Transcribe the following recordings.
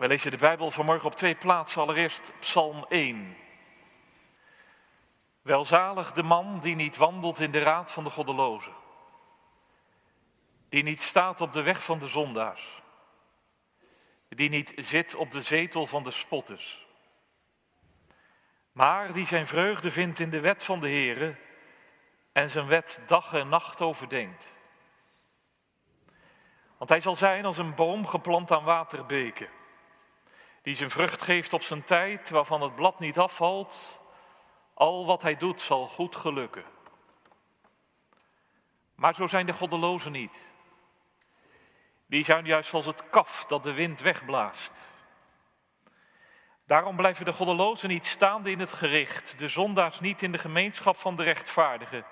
Wij lezen de Bijbel vanmorgen op twee plaatsen. Allereerst Psalm 1. Welzalig de man die niet wandelt in de raad van de goddelozen. Die niet staat op de weg van de zondaars. Die niet zit op de zetel van de spotters. Maar die zijn vreugde vindt in de wet van de Heere en zijn wet dag en nacht overdenkt. Want hij zal zijn als een boom geplant aan waterbeken, die zijn vrucht geeft op zijn tijd, waarvan het blad niet afvalt. Al wat hij doet zal goed gelukken. Maar zo zijn de goddelozen niet. Die zijn juist als het kaf dat de wind wegblaast. Daarom blijven de goddelozen niet staande in het gericht, de zondaars niet in de gemeenschap van de rechtvaardigen.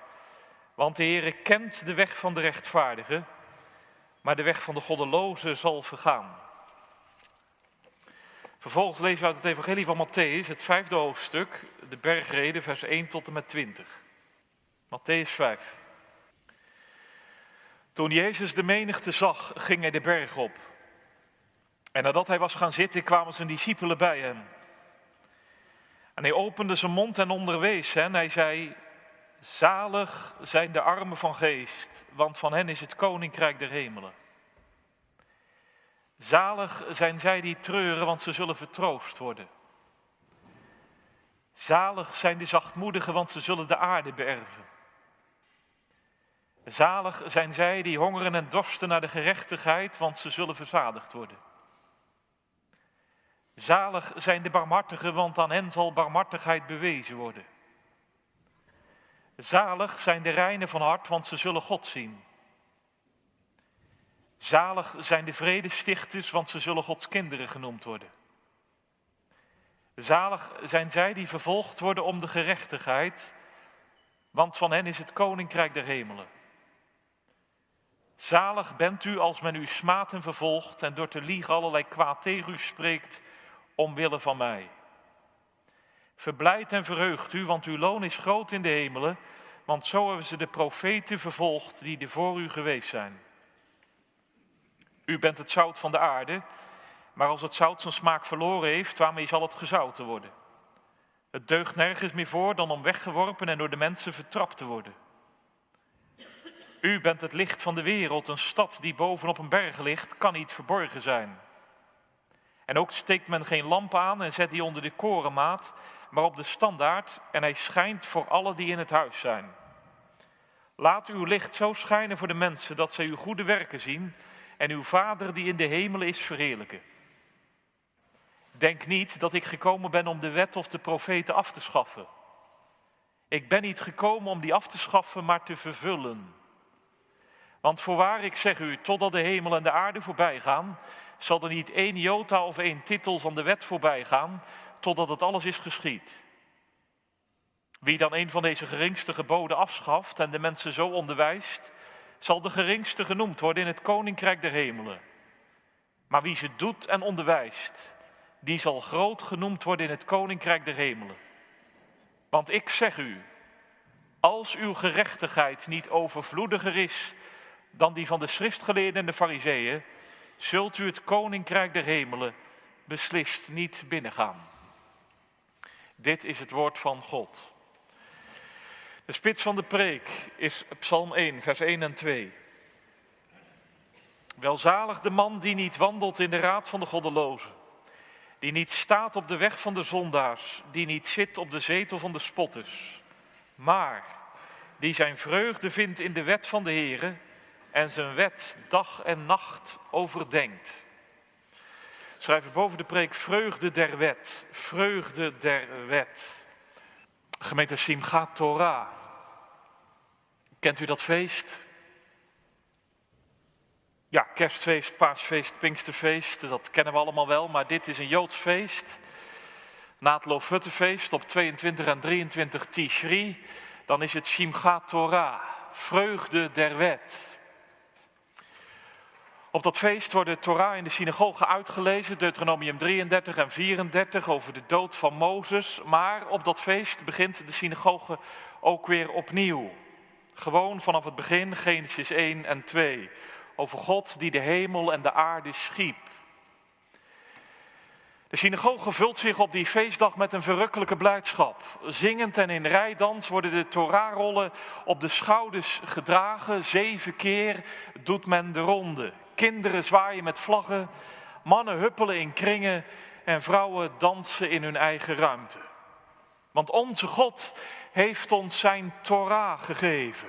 Want de Heere kent de weg van de rechtvaardigen maar de weg van de goddeloze zal vergaan. Vervolgens lezen we uit het Evangelie van Matthäus, het vijfde hoofdstuk, de bergreden, vers 1 tot en met 20. Matthäus 5. Toen Jezus de menigte zag, ging hij de berg op. En nadat hij was gaan zitten, kwamen zijn discipelen bij hem. En hij opende zijn mond en onderwees hen. Hij zei, Zalig zijn de armen van geest, want van hen is het koninkrijk der hemelen. Zalig zijn zij die treuren, want ze zullen vertroost worden. Zalig zijn de zachtmoedigen, want ze zullen de aarde beërven. Zalig zijn zij die hongeren en dorsten naar de gerechtigheid, want ze zullen verzadigd worden. Zalig zijn de barmhartigen, want aan hen zal barmhartigheid bewezen worden. Zalig zijn de reinen van hart, want ze zullen God zien. Zalig zijn de vredestichters, want ze zullen Gods kinderen genoemd worden. Zalig zijn zij die vervolgd worden om de gerechtigheid, want van hen is het koninkrijk der hemelen. Zalig bent u als men u smaadt en vervolgt en door te liegen allerlei kwaad tegen u spreekt omwille van mij. Verblijd en verheugt u, want uw loon is groot in de hemelen, want zo hebben ze de profeten vervolgd die er voor u geweest zijn. U bent het zout van de aarde, maar als het zout zijn smaak verloren heeft, waarmee zal het gezouten worden? Het deugt nergens meer voor dan om weggeworpen en door de mensen vertrapt te worden. U bent het licht van de wereld, een stad die bovenop een berg ligt, kan niet verborgen zijn. En ook steekt men geen lamp aan en zet die onder de korenmaat, maar op de standaard en hij schijnt voor alle die in het huis zijn. Laat uw licht zo schijnen voor de mensen dat zij uw goede werken zien en uw Vader die in de hemel is verheerlijken. Denk niet dat ik gekomen ben om de wet of de profeten af te schaffen. Ik ben niet gekomen om die af te schaffen, maar te vervullen. Want voorwaar, ik zeg u, totdat de hemel en de aarde voorbij gaan, zal er niet één jota of één titel van de wet voorbij gaan, totdat het alles is geschied. Wie dan een van deze geringste geboden afschaft en de mensen zo onderwijst, zal de geringste genoemd worden in het koninkrijk der hemelen. Maar wie ze doet en onderwijst, die zal groot genoemd worden in het koninkrijk der hemelen. Want ik zeg u, als uw gerechtigheid niet overvloediger is dan die van de schriftgeleerden en de fariseeën, zult u het koninkrijk der hemelen beslist niet binnengaan. Dit is het woord van God. De spits van de preek is Psalm 1, vers 1 en 2. Welzalig de man die niet wandelt in de raad van de goddelozen, die niet staat op de weg van de zondaars, die niet zit op de zetel van de spotters, maar die zijn vreugde vindt in de wet van de Heere en zijn wet dag en nacht overdenkt. Schrijven boven de preek vreugde der wet, vreugde der wet. Gemeente Simchat Torah. Kent u dat feest? Ja, kerstfeest, paasfeest, pinksterfeest, dat kennen we allemaal wel, maar dit is een Joods feest. Na het Lofuttefeest op 22 en 23 Tishri, dan is het Simchat Torah, vreugde der wet. Op dat feest wordt de Torah in de synagoge uitgelezen, Deuteronomium 33 en 34 over de dood van Mozes. Maar op dat feest begint de synagoge ook weer opnieuw. Gewoon vanaf het begin, Genesis 1 en 2. Over God die de hemel en de aarde schiep. De synagoge vult zich op die feestdag met een verrukkelijke blijdschap. Zingend en in rijdans worden de Torahrollen op de schouders gedragen. Zeven keer doet men de ronde. Kinderen zwaaien met vlaggen, mannen huppelen in kringen en vrouwen dansen in hun eigen ruimte. Want onze God heeft ons zijn Torah gegeven.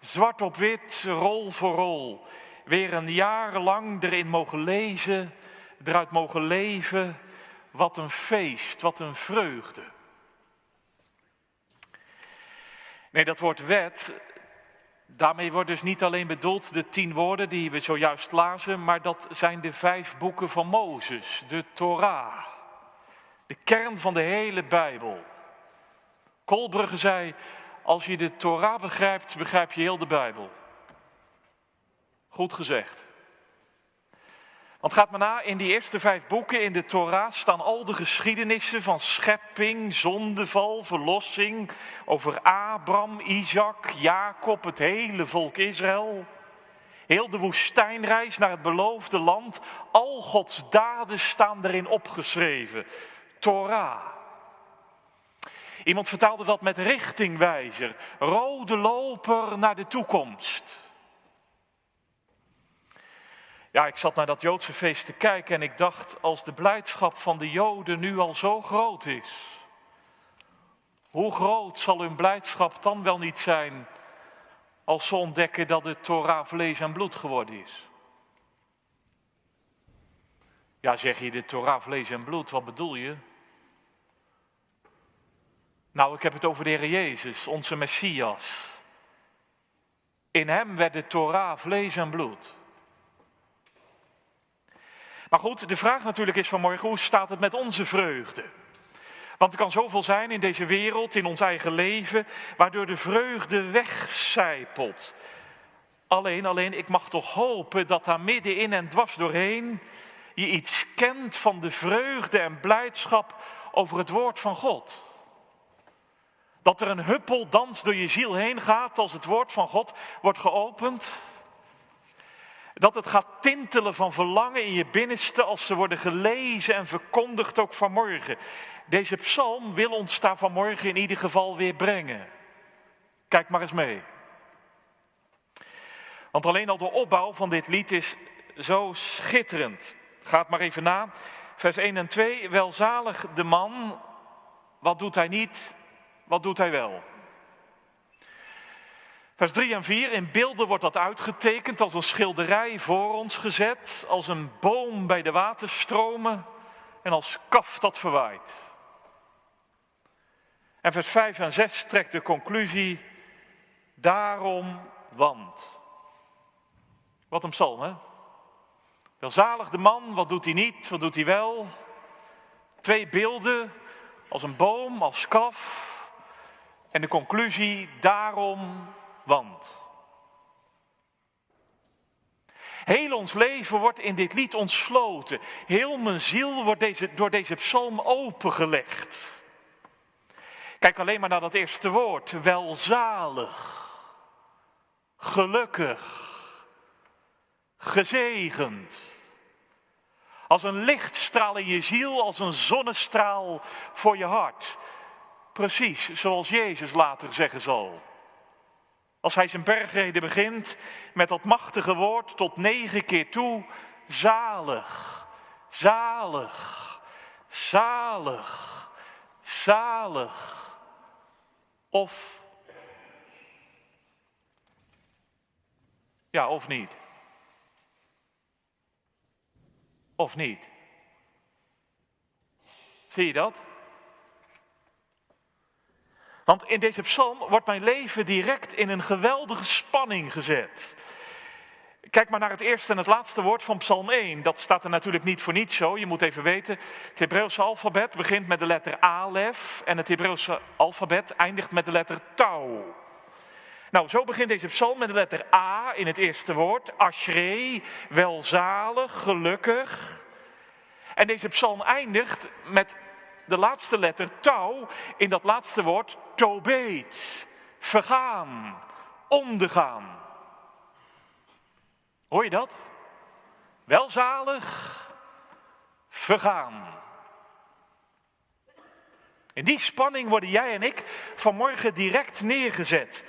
Zwart op wit, rol voor rol. Weer een jaar lang erin mogen lezen, eruit mogen leven. Wat een feest, wat een vreugde. Nee, dat woord wet, daarmee wordt dus niet alleen bedoeld de tien woorden die we zojuist lazen, maar dat zijn de vijf boeken van Mozes, de Torah. De kern van de hele Bijbel. Kolbrugge zei, als je de Torah begrijpt, begrijp je heel de Bijbel. Goed gezegd. Want gaat maar na, in die eerste vijf boeken in de Torah staan al de geschiedenissen van schepping, zondeval, verlossing, over Abraham, Isaac, Jacob, het hele volk Israël. Heel de woestijnreis naar het beloofde land, al Gods daden staan erin opgeschreven. Torah. Iemand vertaalde dat met richtingwijzer, rode loper naar de toekomst. Ja, ik zat naar dat Joodse feest te kijken en ik dacht, als de blijdschap van de Joden nu al zo groot is, hoe groot zal hun blijdschap dan wel niet zijn als ze ontdekken dat de Torah vlees en bloed geworden is? Ja, zeg je de Torah vlees en bloed, wat bedoel je? Nou, ik heb het over de Heer Jezus, onze Messias. In hem werd de Torah vlees en bloed. Maar goed, de vraag natuurlijk is vanmorgen, hoe staat het met onze vreugde? Want er kan zoveel zijn in deze wereld, in ons eigen leven, waardoor de vreugde wegcijpelt. Alleen, alleen, ik mag toch hopen dat daar middenin en dwars doorheen je iets kent van de vreugde en blijdschap over het woord van God. Dat er een huppeldans door je ziel heen gaat als het woord van God wordt geopend. Dat het gaat tintelen van verlangen in je binnenste als ze worden gelezen en verkondigd ook vanmorgen. Deze psalm wil ons daar vanmorgen in ieder geval weer brengen. Kijk maar eens mee. Want alleen al de opbouw van dit lied is zo schitterend. Gaat maar even na. Vers 1 en 2. Welzalig de man. Wat doet hij niet? Wat doet hij wel? Vers 3 en 4, in beelden wordt dat uitgetekend als een schilderij voor ons gezet, als een boom bij de waterstromen en als kaf dat verwaait. En vers 5 en 6 trekt de conclusie, daarom want. Wat een psalm, hè? Welzalig de man, wat doet hij niet, wat doet hij wel? Twee beelden, als een boom, als kaf. En de conclusie, daarom want. Heel ons leven wordt in dit lied ontsloten. Heel mijn ziel wordt deze, door deze psalm opengelegd. Kijk alleen maar naar dat eerste woord. Welzalig. Gelukkig. Gezegend. Als een lichtstraal in je ziel, als een zonnestraal voor je hart. Precies zoals Jezus later zeggen zal. Als hij zijn bergreden begint met dat machtige woord tot negen keer toe, zalig, zalig, zalig, zalig. Of, ja, of niet. Of niet. Zie je dat? Want in deze psalm wordt mijn leven direct in een geweldige spanning gezet. Kijk maar naar het eerste en het laatste woord van Psalm 1. Dat staat er natuurlijk niet voor niets zo. Je moet even weten, het Hebreeuwse alfabet begint met de letter Alef en het Hebreeuwse alfabet eindigt met de letter Tau. Nou, zo begint deze psalm met de letter A in het eerste woord. Ashrei, welzalig, gelukkig. En deze psalm eindigt met de laatste letter tau in dat laatste woord tobeet. Vergaan, ondergaan. Hoor je dat? Welzalig, vergaan, In die spanning worden jij en ik vanmorgen direct neergezet.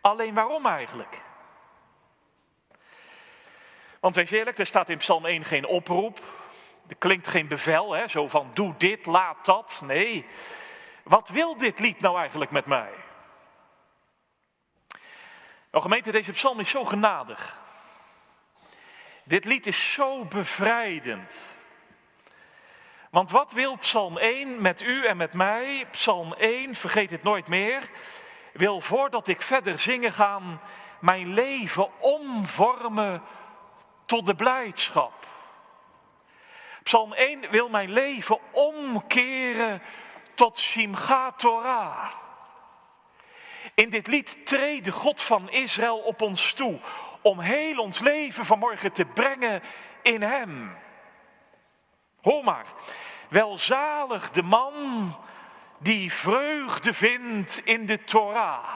Alleen waarom eigenlijk? Want wees eerlijk, er staat in Psalm 1 geen oproep. Er klinkt geen bevel, hè, zo van doe dit, laat dat. Nee, wat wil dit lied nou eigenlijk met mij? Nou gemeente, deze psalm is zo genadig. Dit lied is zo bevrijdend. Want wat wil Psalm 1 met u en met mij? Psalm 1, vergeet het nooit meer, wil voordat ik verder zingen ga, mijn leven omvormen tot de blijdschap. Psalm 1 wil mijn leven omkeren tot Simcha Torah. In dit lied treedt de God van Israël op ons toe om heel ons leven vanmorgen te brengen in Hem. Hoor maar, welzalig de man die vreugde vindt in de Torah.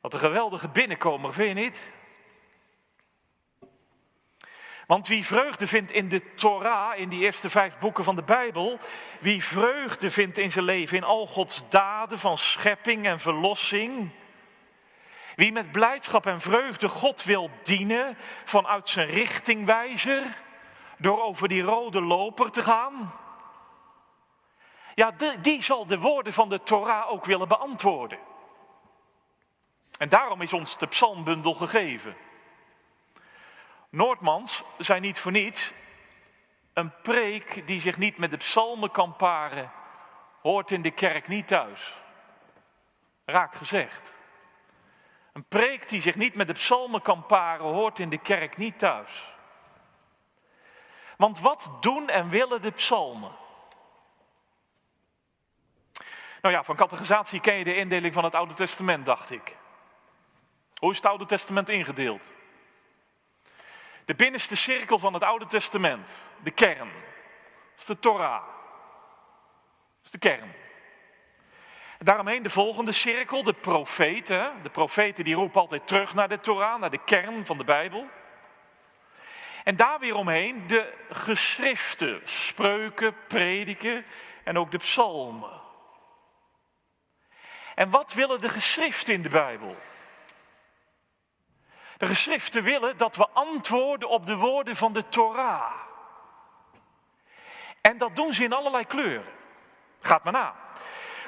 Wat een geweldige binnenkomer, vind je niet? Want wie vreugde vindt in de Torah, in die eerste vijf boeken van de Bijbel, wie vreugde vindt in zijn leven in al Gods daden van schepping en verlossing, wie met blijdschap en vreugde God wil dienen vanuit zijn richtingwijzer, door over die rode loper te gaan, ja, die zal de woorden van de Torah ook willen beantwoorden. En daarom is ons de psalmbundel gegeven. Noordmans zijn niet voor niets. Een preek die zich niet met de psalmen kan paren, hoort in de kerk niet thuis. Raak gezegd. Een preek die zich niet met de psalmen kan paren, hoort in de kerk niet thuis. Want wat doen en willen de psalmen? Nou ja, van categorisatie ken je de indeling van het Oude Testament, dacht ik. Hoe is het Oude Testament ingedeeld? De binnenste cirkel van het Oude Testament, de kern, is de Torah. Dat is de kern. Daaromheen de volgende cirkel, de profeten. De profeten die roepen altijd terug naar de Torah, naar de kern van de Bijbel. En daar weer omheen de geschriften, spreuken, prediken en ook de psalmen. En wat willen de geschriften in de Bijbel? De geschriften willen dat we antwoorden op de woorden van de Torah. En dat doen ze in allerlei kleuren. Gaat maar na.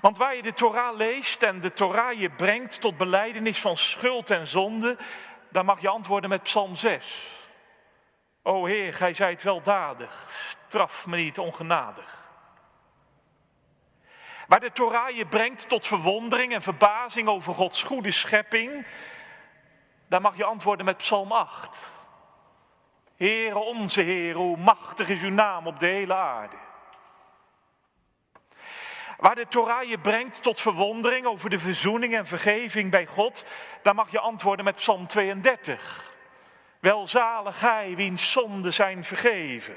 Want waar je de Torah leest en de Torah je brengt tot beleidenis van schuld en zonde, dan mag je antwoorden met Psalm 6. O Heer, gij zijt weldadig, straf me niet ongenadig. Waar de Torah je brengt tot verwondering en verbazing over Gods goede schepping, daar mag je antwoorden met Psalm 8. Heere onze Heer, hoe machtig is uw naam op de hele aarde. Waar de Torah je brengt tot verwondering over de verzoening en vergeving bij God, daar mag je antwoorden met Psalm 32. Welzalig hij wiens zonden zijn vergeven.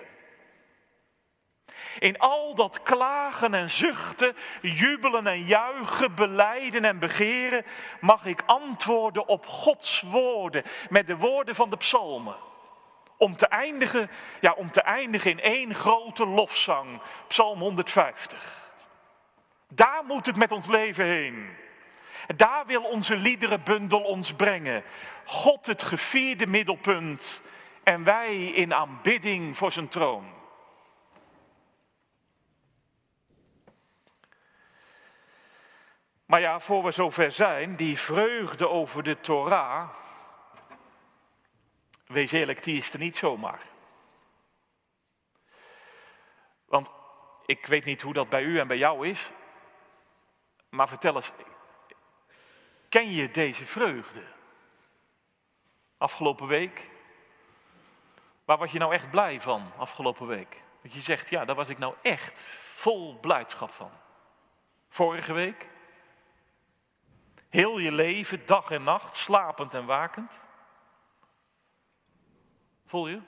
In al dat klagen en zuchten, jubelen en juichen, beleiden en begeren, mag ik antwoorden op Gods woorden met de woorden van de psalmen. Om te eindigen, ja, om te eindigen in één grote lofzang, Psalm 150. Daar moet het met ons leven heen. Daar wil onze liederenbundel ons brengen. God het gevierde middelpunt en wij in aanbidding voor zijn troon. Maar ja, voor we zover zijn, die vreugde over de Torah, wees eerlijk, die is er niet zomaar. Want ik weet niet hoe dat bij u en bij jou is, maar vertel eens, ken je deze vreugde? Afgelopen week, waar was je nou echt blij van afgelopen week? Dat je zegt, ja, daar was ik nou echt vol blijdschap van. Vorige week, Heel je leven, dag en nacht, slapend en wakend. Voel je?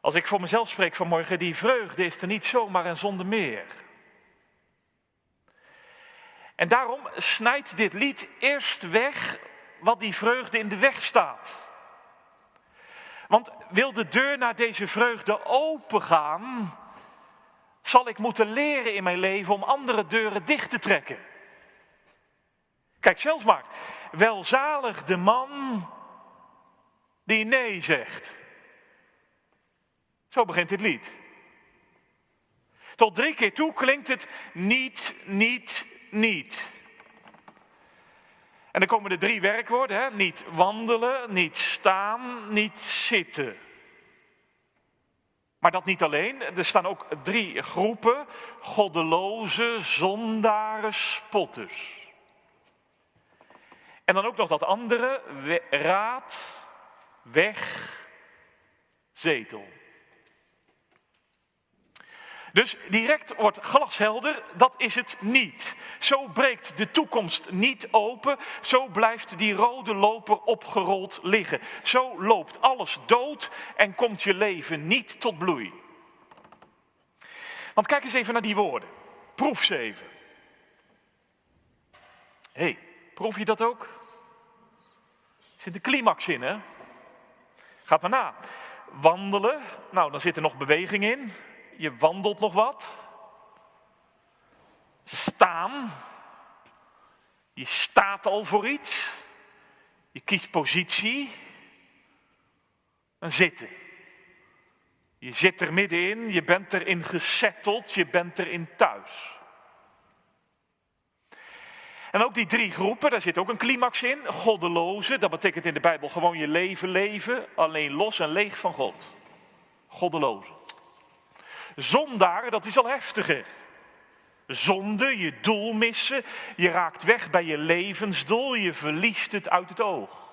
Als ik voor mezelf spreek vanmorgen, die vreugde is er niet zomaar en zonder meer. En daarom snijdt dit lied eerst weg wat die vreugde in de weg staat. Want wil de deur naar deze vreugde opengaan, zal ik moeten leren in mijn leven om andere deuren dicht te trekken. Kijk zelfs maar, welzalig de man die nee zegt. Zo begint dit lied. Tot drie keer toe klinkt het niet, niet, niet. En dan komen de drie werkwoorden, hè? niet wandelen, niet staan, niet zitten. Maar dat niet alleen, er staan ook drie groepen, goddeloze, zondaren, spotters. En dan ook nog dat andere, raad, weg, zetel. Dus direct wordt glashelder, dat is het niet. Zo breekt de toekomst niet open, zo blijft die rode loper opgerold liggen. Zo loopt alles dood en komt je leven niet tot bloei. Want kijk eens even naar die woorden. Proef ze even. Hé, hey, proef je dat ook? Er zit een climax in, hè? Gaat maar na. Wandelen, nou dan zit er nog beweging in je wandelt nog wat. Staan, je staat al voor iets. Je kiest positie. En zitten. Je zit er middenin, je bent erin gesetteld, je bent erin thuis. En ook die drie groepen, daar zit ook een climax in. Goddeloze, dat betekent in de Bijbel gewoon je leven leven, alleen los en leeg van God. Goddeloze. Zondaar, dat is al heftiger. Zonde, je doel missen, je raakt weg bij je levensdoel, je verliest het uit het oog.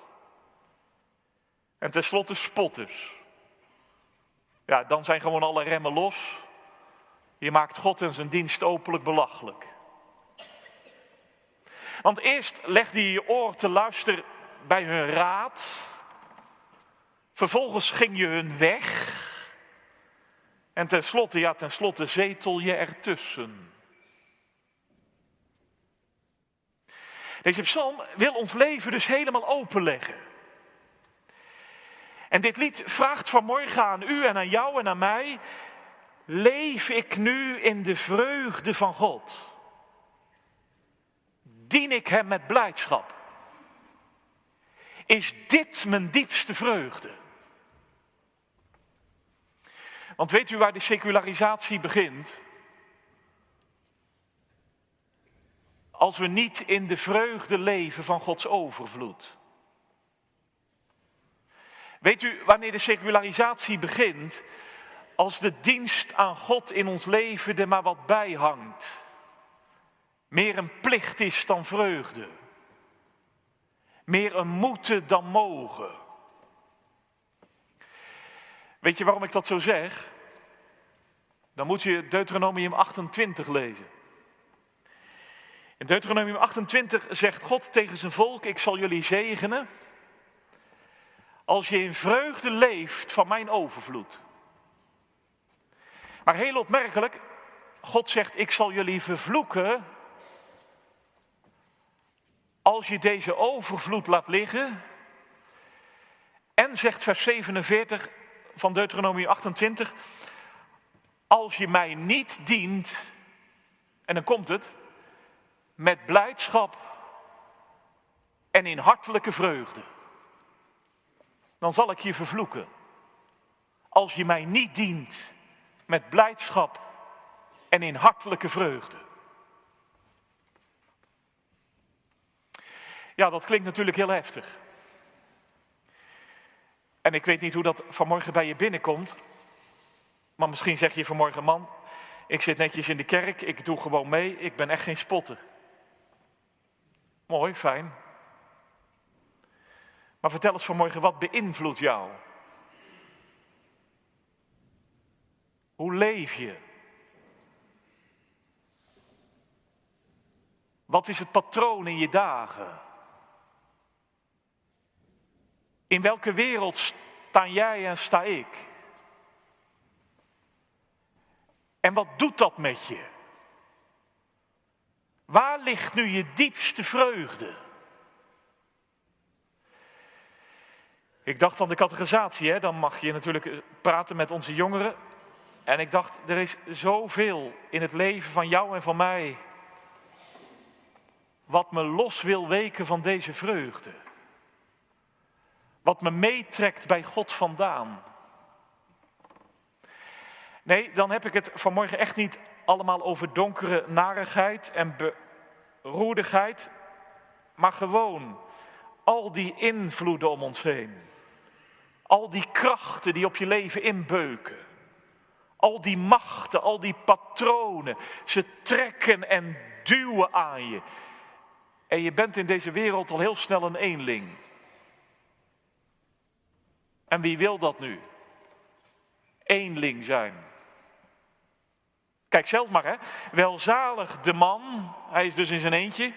En tenslotte spotters. Ja, dan zijn gewoon alle remmen los. Je maakt God en zijn dienst openlijk belachelijk. Want eerst legde je je oor te luisteren bij hun raad. Vervolgens ging je hun weg. En tenslotte, ja, tenslotte zetel je ertussen. Deze psalm wil ons leven dus helemaal openleggen. En dit lied vraagt vanmorgen aan u en aan jou en aan mij, leef ik nu in de vreugde van God? Dien ik Hem met blijdschap? Is dit mijn diepste vreugde? Want weet u waar de secularisatie begint? Als we niet in de vreugde leven van Gods overvloed. Weet u wanneer de secularisatie begint? Als de dienst aan God in ons leven er maar wat bij hangt. Meer een plicht is dan vreugde. Meer een moeten dan mogen. Weet je waarom ik dat zo zeg? Dan moet je Deuteronomium 28 lezen. In Deuteronomium 28 zegt God tegen zijn volk: Ik zal jullie zegenen. Als je in vreugde leeft van mijn overvloed. Maar heel opmerkelijk, God zegt: Ik zal jullie vervloeken. Als je deze overvloed laat liggen. En zegt vers 47: van Deuteronomie 28. Als je mij niet dient, en dan komt het, met blijdschap en in hartelijke vreugde, dan zal ik je vervloeken. Als je mij niet dient met blijdschap en in hartelijke vreugde. Ja, dat klinkt natuurlijk heel heftig. En ik weet niet hoe dat vanmorgen bij je binnenkomt. Maar misschien zeg je vanmorgen, man, ik zit netjes in de kerk, ik doe gewoon mee, ik ben echt geen spotter. Mooi, fijn. Maar vertel eens vanmorgen, wat beïnvloedt jou? Hoe leef je? Wat is het patroon in je dagen? In welke wereld sta jij en sta ik? En wat doet dat met je? Waar ligt nu je diepste vreugde? Ik dacht aan de categorisatie, hè? dan mag je natuurlijk praten met onze jongeren. En ik dacht, er is zoveel in het leven van jou en van mij. Wat me los wil weken van deze vreugde. Wat me meetrekt bij God vandaan. Nee, dan heb ik het vanmorgen echt niet allemaal over donkere narigheid en beroerdigheid. Maar gewoon al die invloeden om ons heen. Al die krachten die op je leven inbeuken. Al die machten, al die patronen. Ze trekken en duwen aan je. En je bent in deze wereld al heel snel een eenling. En wie wil dat nu? Eenling zijn. Kijk zelf maar, hè. Welzalig de man, hij is dus in zijn eentje.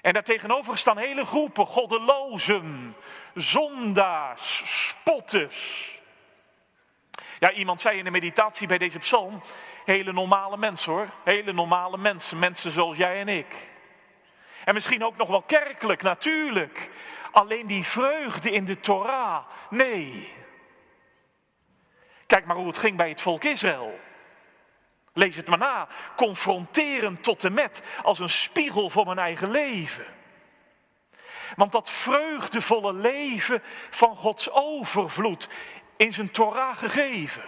En daartegenover staan hele groepen goddelozen, zondaars, spotters. Ja, iemand zei in de meditatie bij deze psalm, hele normale mensen hoor. Hele normale mensen, mensen zoals jij en ik. En misschien ook nog wel kerkelijk, natuurlijk. Alleen die vreugde in de Torah, nee. Kijk maar hoe het ging bij het volk Israël. Lees het maar na. Confronterend tot en met, als een spiegel voor mijn eigen leven. Want dat vreugdevolle leven van Gods overvloed in zijn Torah gegeven.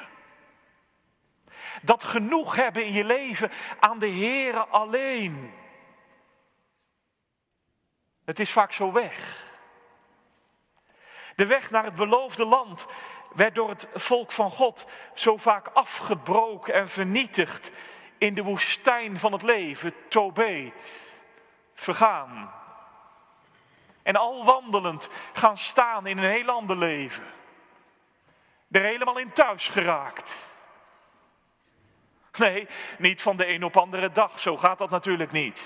Dat genoeg hebben in je leven aan de Here alleen. Het is vaak zo weg. De weg naar het beloofde land werd door het volk van God zo vaak afgebroken en vernietigd in de woestijn van het leven, Tobeet, vergaan. En al wandelend gaan staan in een heel ander leven. Er helemaal in thuis geraakt. Nee, niet van de een op andere dag, zo gaat dat natuurlijk niet.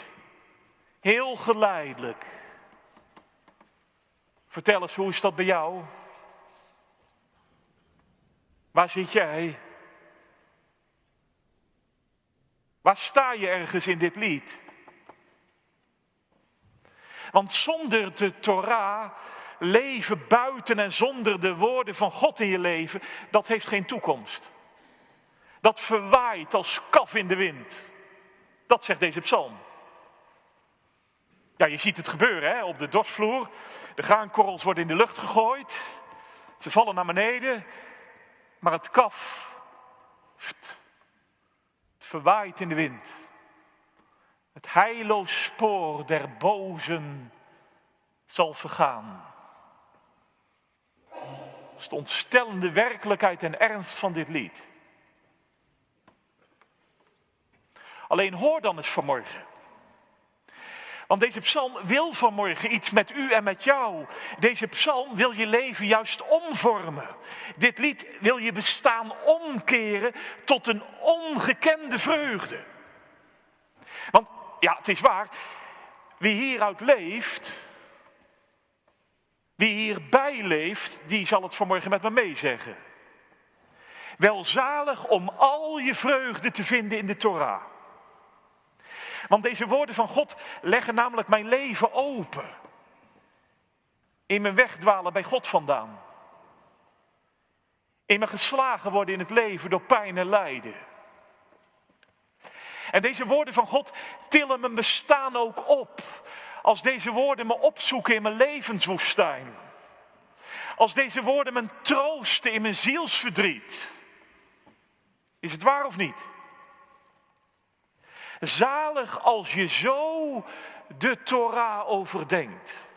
Heel geleidelijk. Vertel eens, hoe is dat bij jou? Waar zit jij? Waar sta je ergens in dit lied? Want zonder de Torah, leven buiten en zonder de woorden van God in je leven, dat heeft geen toekomst. Dat verwaait als kaf in de wind. Dat zegt deze psalm. Ja, je ziet het gebeuren hè? op de dorsvloer. De graankorrels worden in de lucht gegooid. Ze vallen naar beneden. Maar het kaf, het verwaait in de wind. Het heilloos spoor der bozen zal vergaan. Dat is de ontstellende werkelijkheid en ernst van dit lied. Alleen hoor dan eens vanmorgen. Want deze psalm wil vanmorgen iets met u en met jou. Deze psalm wil je leven juist omvormen. Dit lied wil je bestaan omkeren tot een ongekende vreugde. Want ja, het is waar, wie hieruit leeft, wie hierbij leeft, die zal het vanmorgen met me meezeggen. Welzalig om al je vreugde te vinden in de Torah. Want deze woorden van God leggen namelijk mijn leven open. In mijn wegdwalen bij God vandaan. In mijn geslagen worden in het leven door pijn en lijden. En deze woorden van God tillen mijn bestaan ook op. Als deze woorden me opzoeken in mijn levenswoestijn. Als deze woorden me troosten in mijn zielsverdriet. Is het waar of niet? Zalig als je zo de Torah overdenkt.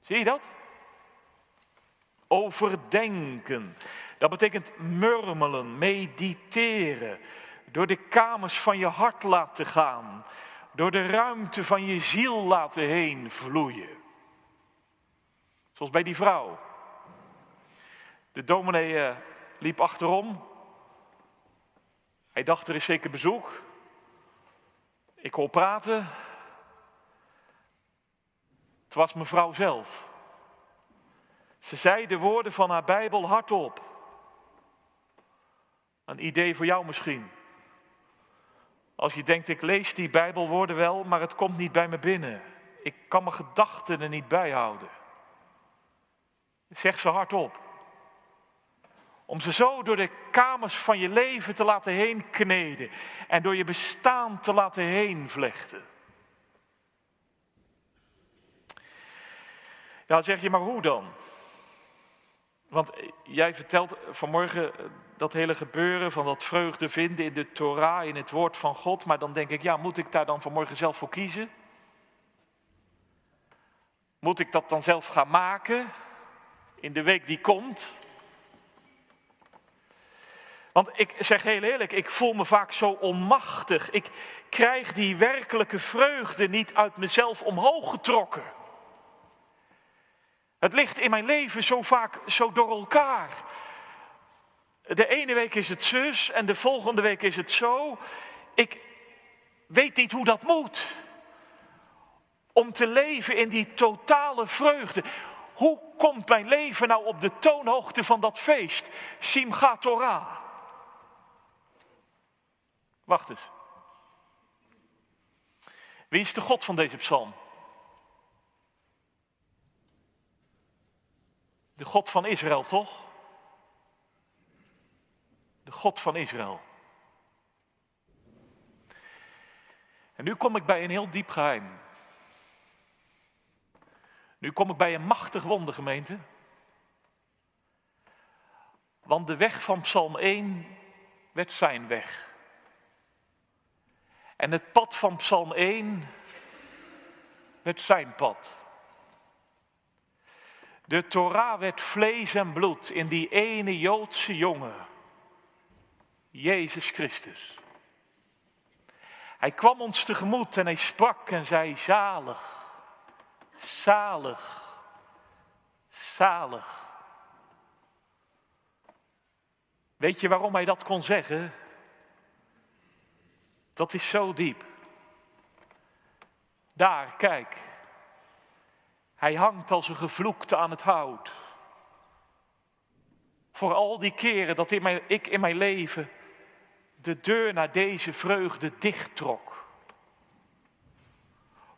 Zie je dat? Overdenken. Dat betekent murmelen, mediteren. Door de kamers van je hart laten gaan. Door de ruimte van je ziel laten heen vloeien. Zoals bij die vrouw. De dominee eh, liep achterom. Hij dacht er is zeker bezoek. Ik hoor praten. Het was mevrouw zelf. Ze zei de woorden van haar Bijbel hardop. Een idee voor jou misschien. Als je denkt, ik lees die Bijbelwoorden wel, maar het komt niet bij me binnen. Ik kan mijn gedachten er niet bij houden. Zeg ze hardop. Om ze zo door de kamers van je leven te laten heen kneden en door je bestaan te laten heen vlechten. Ja, zeg je maar hoe dan? Want jij vertelt vanmorgen dat hele gebeuren van dat vreugde vinden in de Torah, in het woord van God. Maar dan denk ik, ja, moet ik daar dan vanmorgen zelf voor kiezen? Moet ik dat dan zelf gaan maken in de week die komt? Want ik zeg heel eerlijk, ik voel me vaak zo onmachtig. Ik krijg die werkelijke vreugde niet uit mezelf omhoog getrokken. Het ligt in mijn leven zo vaak zo door elkaar. De ene week is het zus en de volgende week is het zo. Ik weet niet hoe dat moet. Om te leven in die totale vreugde. Hoe komt mijn leven nou op de toonhoogte van dat feest? Simchat Torah. Wacht eens. Wie is de God van deze psalm? De God van Israël, toch? De God van Israël. En nu kom ik bij een heel diep geheim. Nu kom ik bij een machtig wonder, gemeente. Want de weg van Psalm 1 werd zijn weg. En het pad van Psalm 1 werd zijn pad. De Torah werd vlees en bloed in die ene Joodse jongen, Jezus Christus. Hij kwam ons tegemoet en hij sprak en zei, zalig, zalig, zalig. Weet je waarom hij dat kon zeggen? Dat is zo diep. Daar, kijk. Hij hangt als een gevloekte aan het hout. Voor al die keren dat ik in mijn leven de deur naar deze vreugde dichttrok.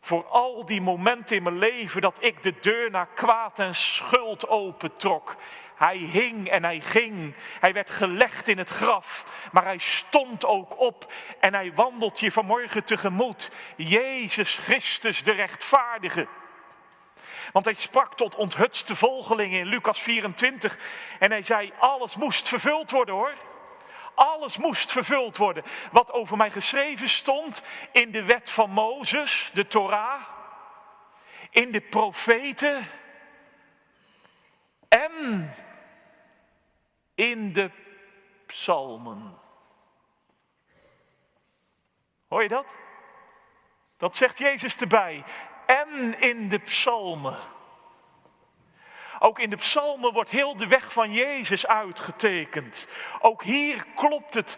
Voor al die momenten in mijn leven dat ik de deur naar kwaad en schuld opentrok. Hij hing en hij ging. Hij werd gelegd in het graf. Maar hij stond ook op en hij wandelt je vanmorgen tegemoet. Jezus Christus de rechtvaardige. Want hij sprak tot onthutste volgelingen in Lucas 24. En hij zei, alles moest vervuld worden hoor. Alles moest vervuld worden. Wat over mij geschreven stond in de wet van Mozes, de Torah. In de profeten. En in de psalmen. Hoor je dat? Dat zegt Jezus erbij en in de psalmen. Ook in de psalmen wordt heel de weg van Jezus uitgetekend. Ook hier klopt het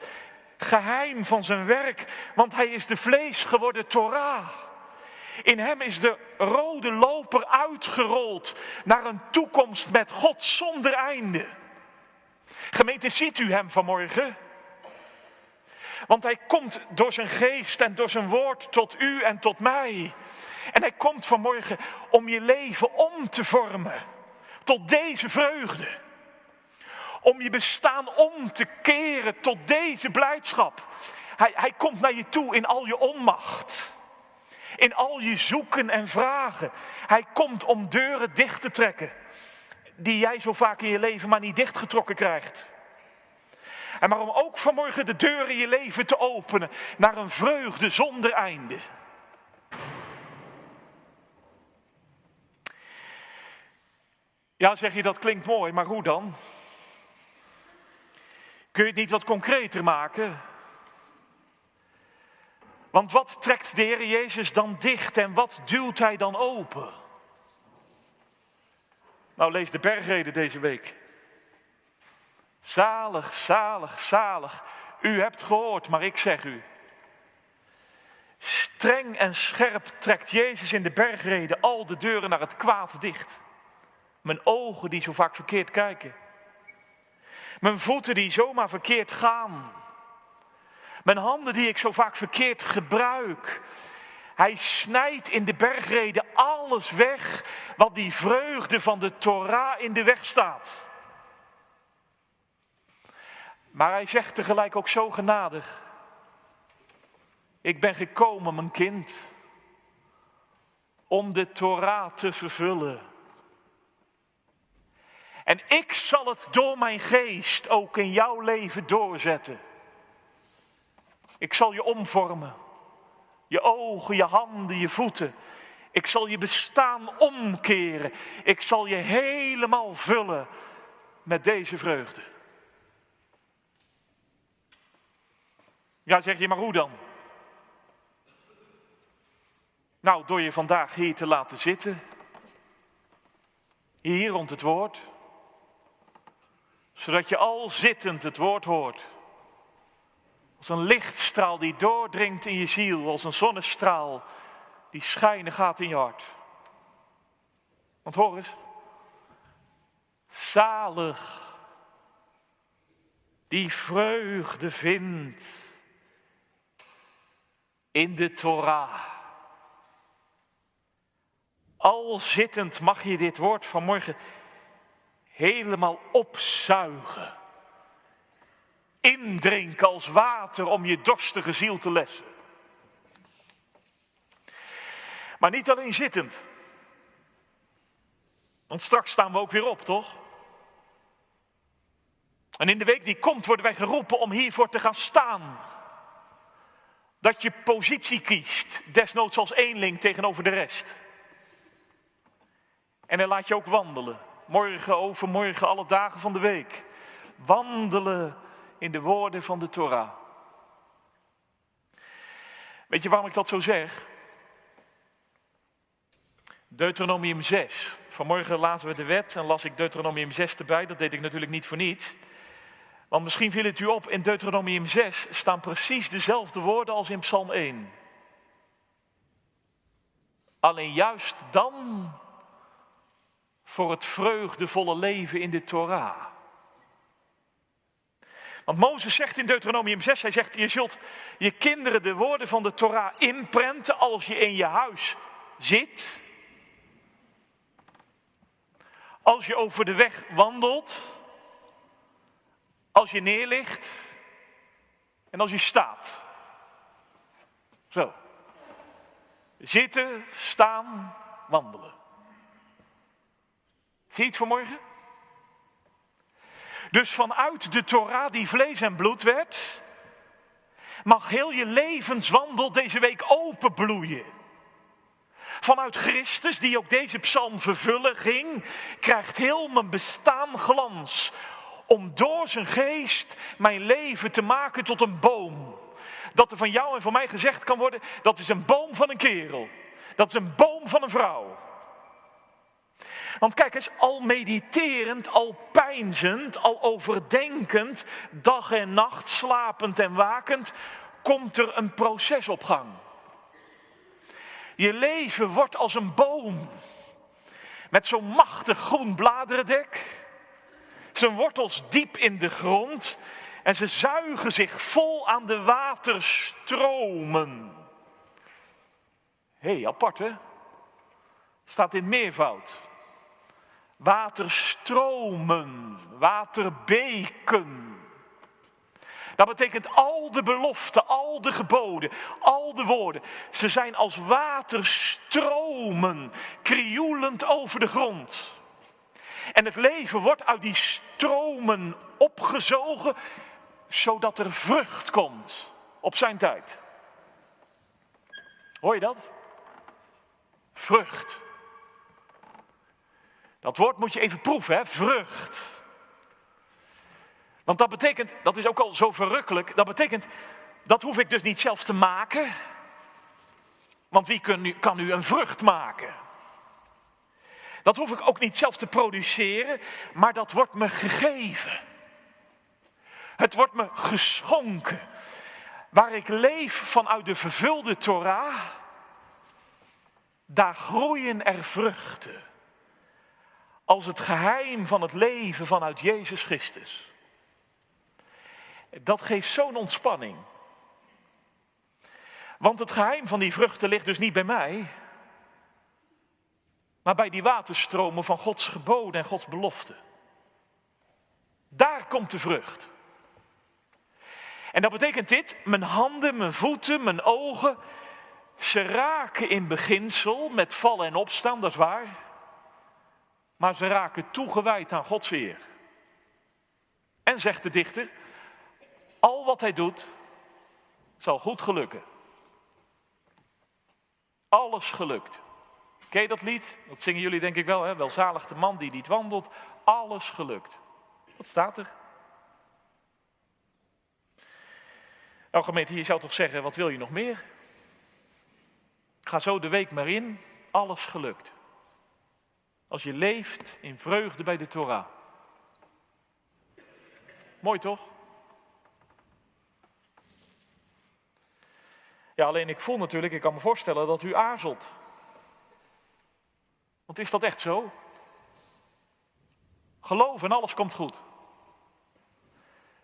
geheim van zijn werk, want hij is de vlees geworden Torah. In hem is de rode loper uitgerold naar een toekomst met God zonder einde. Gemeente, ziet u hem vanmorgen? Want hij komt door zijn geest en door zijn woord tot u en tot mij. En hij komt vanmorgen om je leven om te vormen tot deze vreugde. Om je bestaan om te keren tot deze blijdschap. Hij, hij komt naar je toe in al je onmacht. In al je zoeken en vragen. Hij komt om deuren dicht te trekken. Die jij zo vaak in je leven maar niet dichtgetrokken krijgt. En maar om ook vanmorgen de deuren in je leven te openen naar een vreugde zonder einde. Ja, zeg je dat klinkt mooi, maar hoe dan? Kun je het niet wat concreter maken? Want wat trekt de Heer Jezus dan dicht en wat duwt Hij dan open? Nou, lees de bergreden deze week. Zalig, zalig, zalig. U hebt gehoord, maar ik zeg u. Streng en scherp trekt Jezus in de bergreden al de deuren naar het kwaad dicht. Mijn ogen die zo vaak verkeerd kijken. Mijn voeten die zomaar verkeerd gaan. Mijn handen die ik zo vaak verkeerd gebruik. Hij snijdt in de bergreden alles weg wat die vreugde van de Torah in de weg staat. Maar hij zegt tegelijk ook zo genadig. Ik ben gekomen, mijn kind, om de Torah te vervullen. En ik zal het door mijn geest ook in jouw leven doorzetten. Ik zal je omvormen. Je ogen, je handen, je voeten. Ik zal je bestaan omkeren. Ik zal je helemaal vullen met deze vreugde. Ja, zeg je maar hoe dan? Nou, door je vandaag hier te laten zitten. Hier rond het woord. Zodat je al zittend het woord hoort. Als een lichtstraal die doordringt in je ziel. Als een zonnestraal die schijnen gaat in je hart. Want hoor eens. Zalig. Die vreugde vindt in de Torah. Al zittend mag je dit woord vanmorgen helemaal opzuigen. Indrinken als water om je dorstige ziel te lessen. Maar niet alleen zittend. Want straks staan we ook weer op, toch? En in de week die komt worden wij geroepen om hiervoor te gaan staan. Dat je positie kiest, desnoods als eenling tegenover de rest. En dan laat je ook wandelen. Morgen, overmorgen, alle dagen van de week. Wandelen in de woorden van de Torah. Weet je waarom ik dat zo zeg? Deuteronomium 6. Vanmorgen lazen we de wet en las ik Deuteronomium 6 erbij. Dat deed ik natuurlijk niet voor niets. Want misschien viel het u op, in Deuteronomium 6 staan precies dezelfde woorden als in Psalm 1. Alleen juist dan voor het vreugdevolle leven in de Torah. Want Mozes zegt in Deuteronomium 6, hij zegt, je zult je kinderen de woorden van de Torah inprenten als je in je huis zit. Als je over de weg wandelt. Als je neerligt. En als je staat. Zo. Zitten, staan, wandelen. Zie je het vanmorgen? Dus vanuit de Torah die vlees en bloed werd, mag heel je levenswandel deze week openbloeien. Vanuit Christus, die ook deze psalm vervullen ging, krijgt heel mijn bestaan glans. Om door zijn geest mijn leven te maken tot een boom. Dat er van jou en van mij gezegd kan worden, dat is een boom van een kerel. Dat is een boom van een vrouw. Want kijk eens, al mediterend, al pijnzend, al overdenkend, dag en nacht, slapend en wakend, komt er een proces op gang. Je leven wordt als een boom met zo'n machtig groen bladerdek, zijn wortels diep in de grond en ze zuigen zich vol aan de waterstromen. Hé, hey, apart hè? Staat in meervoud waterstromen, waterbeken. Dat betekent al de beloften, al de geboden, al de woorden. Ze zijn als waterstromen, krioelend over de grond. En het leven wordt uit die stromen opgezogen, zodat er vrucht komt op zijn tijd. Hoor je dat? Vrucht. Dat woord moet je even proeven, hè? vrucht. Want dat betekent, dat is ook al zo verrukkelijk, dat betekent, dat hoef ik dus niet zelf te maken. Want wie kan nu, kan nu een vrucht maken? Dat hoef ik ook niet zelf te produceren, maar dat wordt me gegeven. Het wordt me geschonken. Waar ik leef vanuit de vervulde Torah, daar groeien er vruchten als het geheim van het leven vanuit Jezus Christus. Dat geeft zo'n ontspanning. Want het geheim van die vruchten ligt dus niet bij mij, maar bij die waterstromen van Gods geboden en Gods beloften. Daar komt de vrucht. En dat betekent dit, mijn handen, mijn voeten, mijn ogen, ze raken in beginsel met vallen en opstaan, dat is waar. Maar ze raken toegewijd aan Gods eer. En zegt de dichter, al wat hij doet, zal goed gelukken. Alles gelukt. Ken je dat lied? Dat zingen jullie denk ik wel, hè? Welzalig de man die niet wandelt. Alles gelukt. Wat staat er? Nou gemeente, je zou toch zeggen, wat wil je nog meer? Ga zo de week maar in, alles gelukt. Als je leeft in vreugde bij de Torah. Mooi toch? Ja, alleen ik voel natuurlijk, ik kan me voorstellen dat u aarzelt. Want is dat echt zo? Geloof en alles komt goed.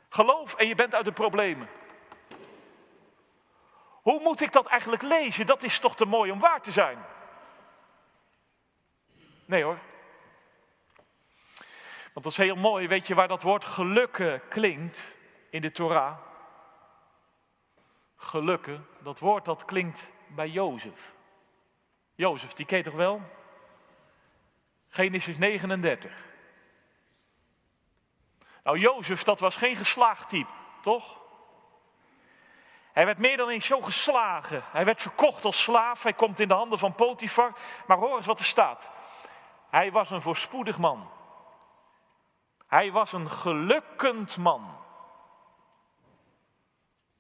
Geloof en je bent uit de problemen. Hoe moet ik dat eigenlijk lezen? Dat is toch te mooi om waar te zijn? Nee hoor. Want dat is heel mooi. Weet je waar dat woord gelukken klinkt in de Torah? Gelukken, dat woord dat klinkt bij Jozef. Jozef, die ken toch wel? Genesis 39. Nou, Jozef, dat was geen geslaagd type, toch? Hij werd meer dan eens zo geslagen. Hij werd verkocht als slaaf. Hij komt in de handen van Potifar. Maar hoor eens wat er staat. Hij was een voorspoedig man. Hij was een gelukkend man.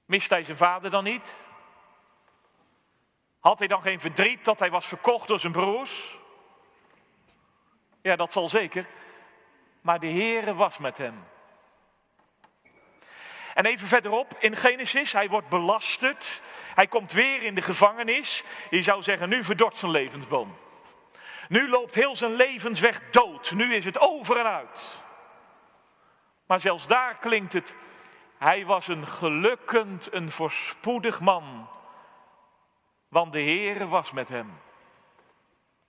Mist hij zijn vader dan niet? Had hij dan geen verdriet dat hij was verkocht door zijn broers? Ja, dat zal zeker. Maar de Heere was met hem. En even verderop in Genesis, hij wordt belasterd. Hij komt weer in de gevangenis. Je zou zeggen, nu verdort zijn levensboom. Nu loopt heel zijn levensweg dood. Nu is het over en uit. Maar zelfs daar klinkt het, hij was een gelukkend, een voorspoedig man. Want de Heere was met hem.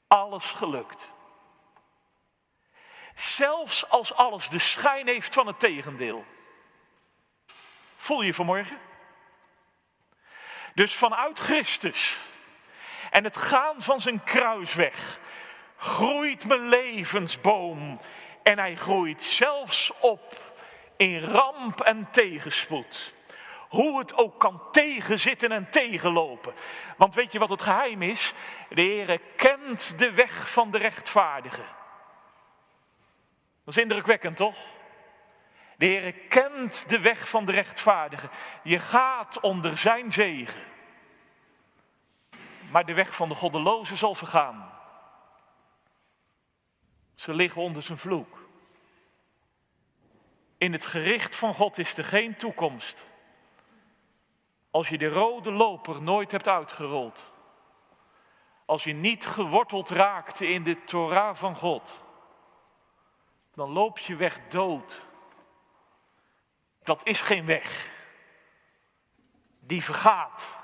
Alles gelukt. Zelfs als alles de schijn heeft van het tegendeel. Voel je vanmorgen? Dus vanuit Christus en het gaan van zijn kruisweg groeit mijn levensboom en hij groeit zelfs op in ramp en tegenspoed. Hoe het ook kan tegenzitten en tegenlopen. Want weet je wat het geheim is? De Heer kent de weg van de rechtvaardige. Dat is indrukwekkend, toch? De Heer kent de weg van de rechtvaardige. Je gaat onder zijn zegen. Maar de weg van de goddeloze zal vergaan. Ze liggen onder zijn vloek. In het gericht van God is er geen toekomst. Als je de rode loper nooit hebt uitgerold. Als je niet geworteld raakt in de Torah van God. Dan loop je weg dood dat is geen weg. Die vergaat.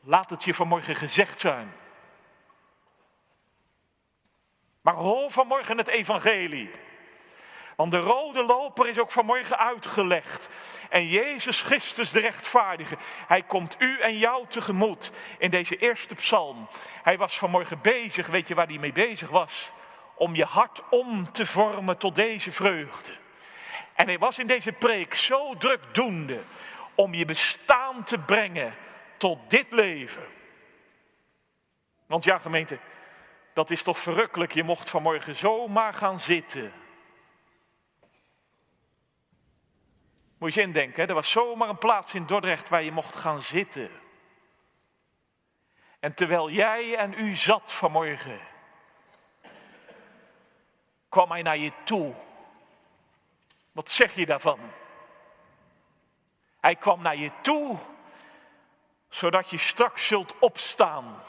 Laat het je vanmorgen gezegd zijn. Maar hoor vanmorgen het evangelie. Want de rode loper is ook vanmorgen uitgelegd. En Jezus Christus de rechtvaardige, hij komt u en jou tegemoet in deze eerste psalm. Hij was vanmorgen bezig, weet je waar hij mee bezig was? Om je hart om te vormen tot deze vreugde. En hij was in deze preek zo drukdoende om je bestaan te brengen tot dit leven. Want ja, gemeente, dat is toch verrukkelijk. Je mocht vanmorgen zomaar gaan zitten. Moet je eens indenken, er was zomaar een plaats in Dordrecht waar je mocht gaan zitten. En terwijl jij en u zat vanmorgen, kwam hij naar je toe wat zeg je daarvan? Hij kwam naar je toe, zodat je straks zult opstaan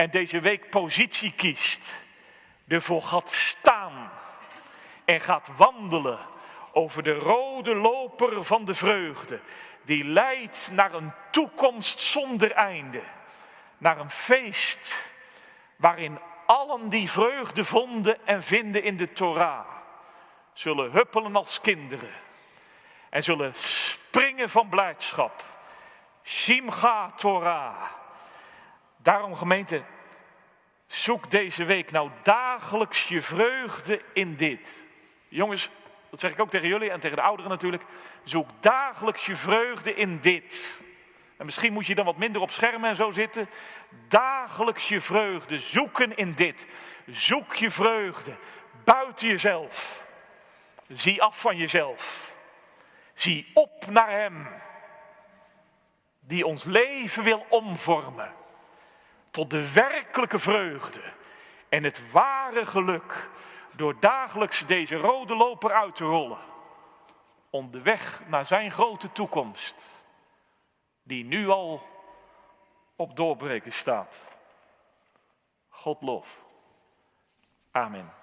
en deze week positie kiest. Ervoor gaat staan en gaat wandelen over de rode loper van de vreugde. die leidt naar een toekomst zonder einde. Naar een feest waarin allen die vreugde vonden en vinden in de Torah, zullen huppelen als kinderen en zullen springen van blijdschap. Shimcha Torah. Daarom gemeente, zoek deze week nou dagelijks je vreugde in dit. Jongens, dat zeg ik ook tegen jullie en tegen de ouderen natuurlijk. Zoek dagelijks je vreugde in dit. En misschien moet je dan wat minder op schermen en zo zitten. Dagelijks je vreugde zoeken in dit. Zoek je vreugde buiten jezelf. Zie af van jezelf. Zie op naar Hem. Die ons leven wil omvormen. Tot de werkelijke vreugde en het ware geluk. Door dagelijks deze rode loper uit te rollen. Onderweg naar zijn grote toekomst die nu al op doorbreken staat. God lof. Amen.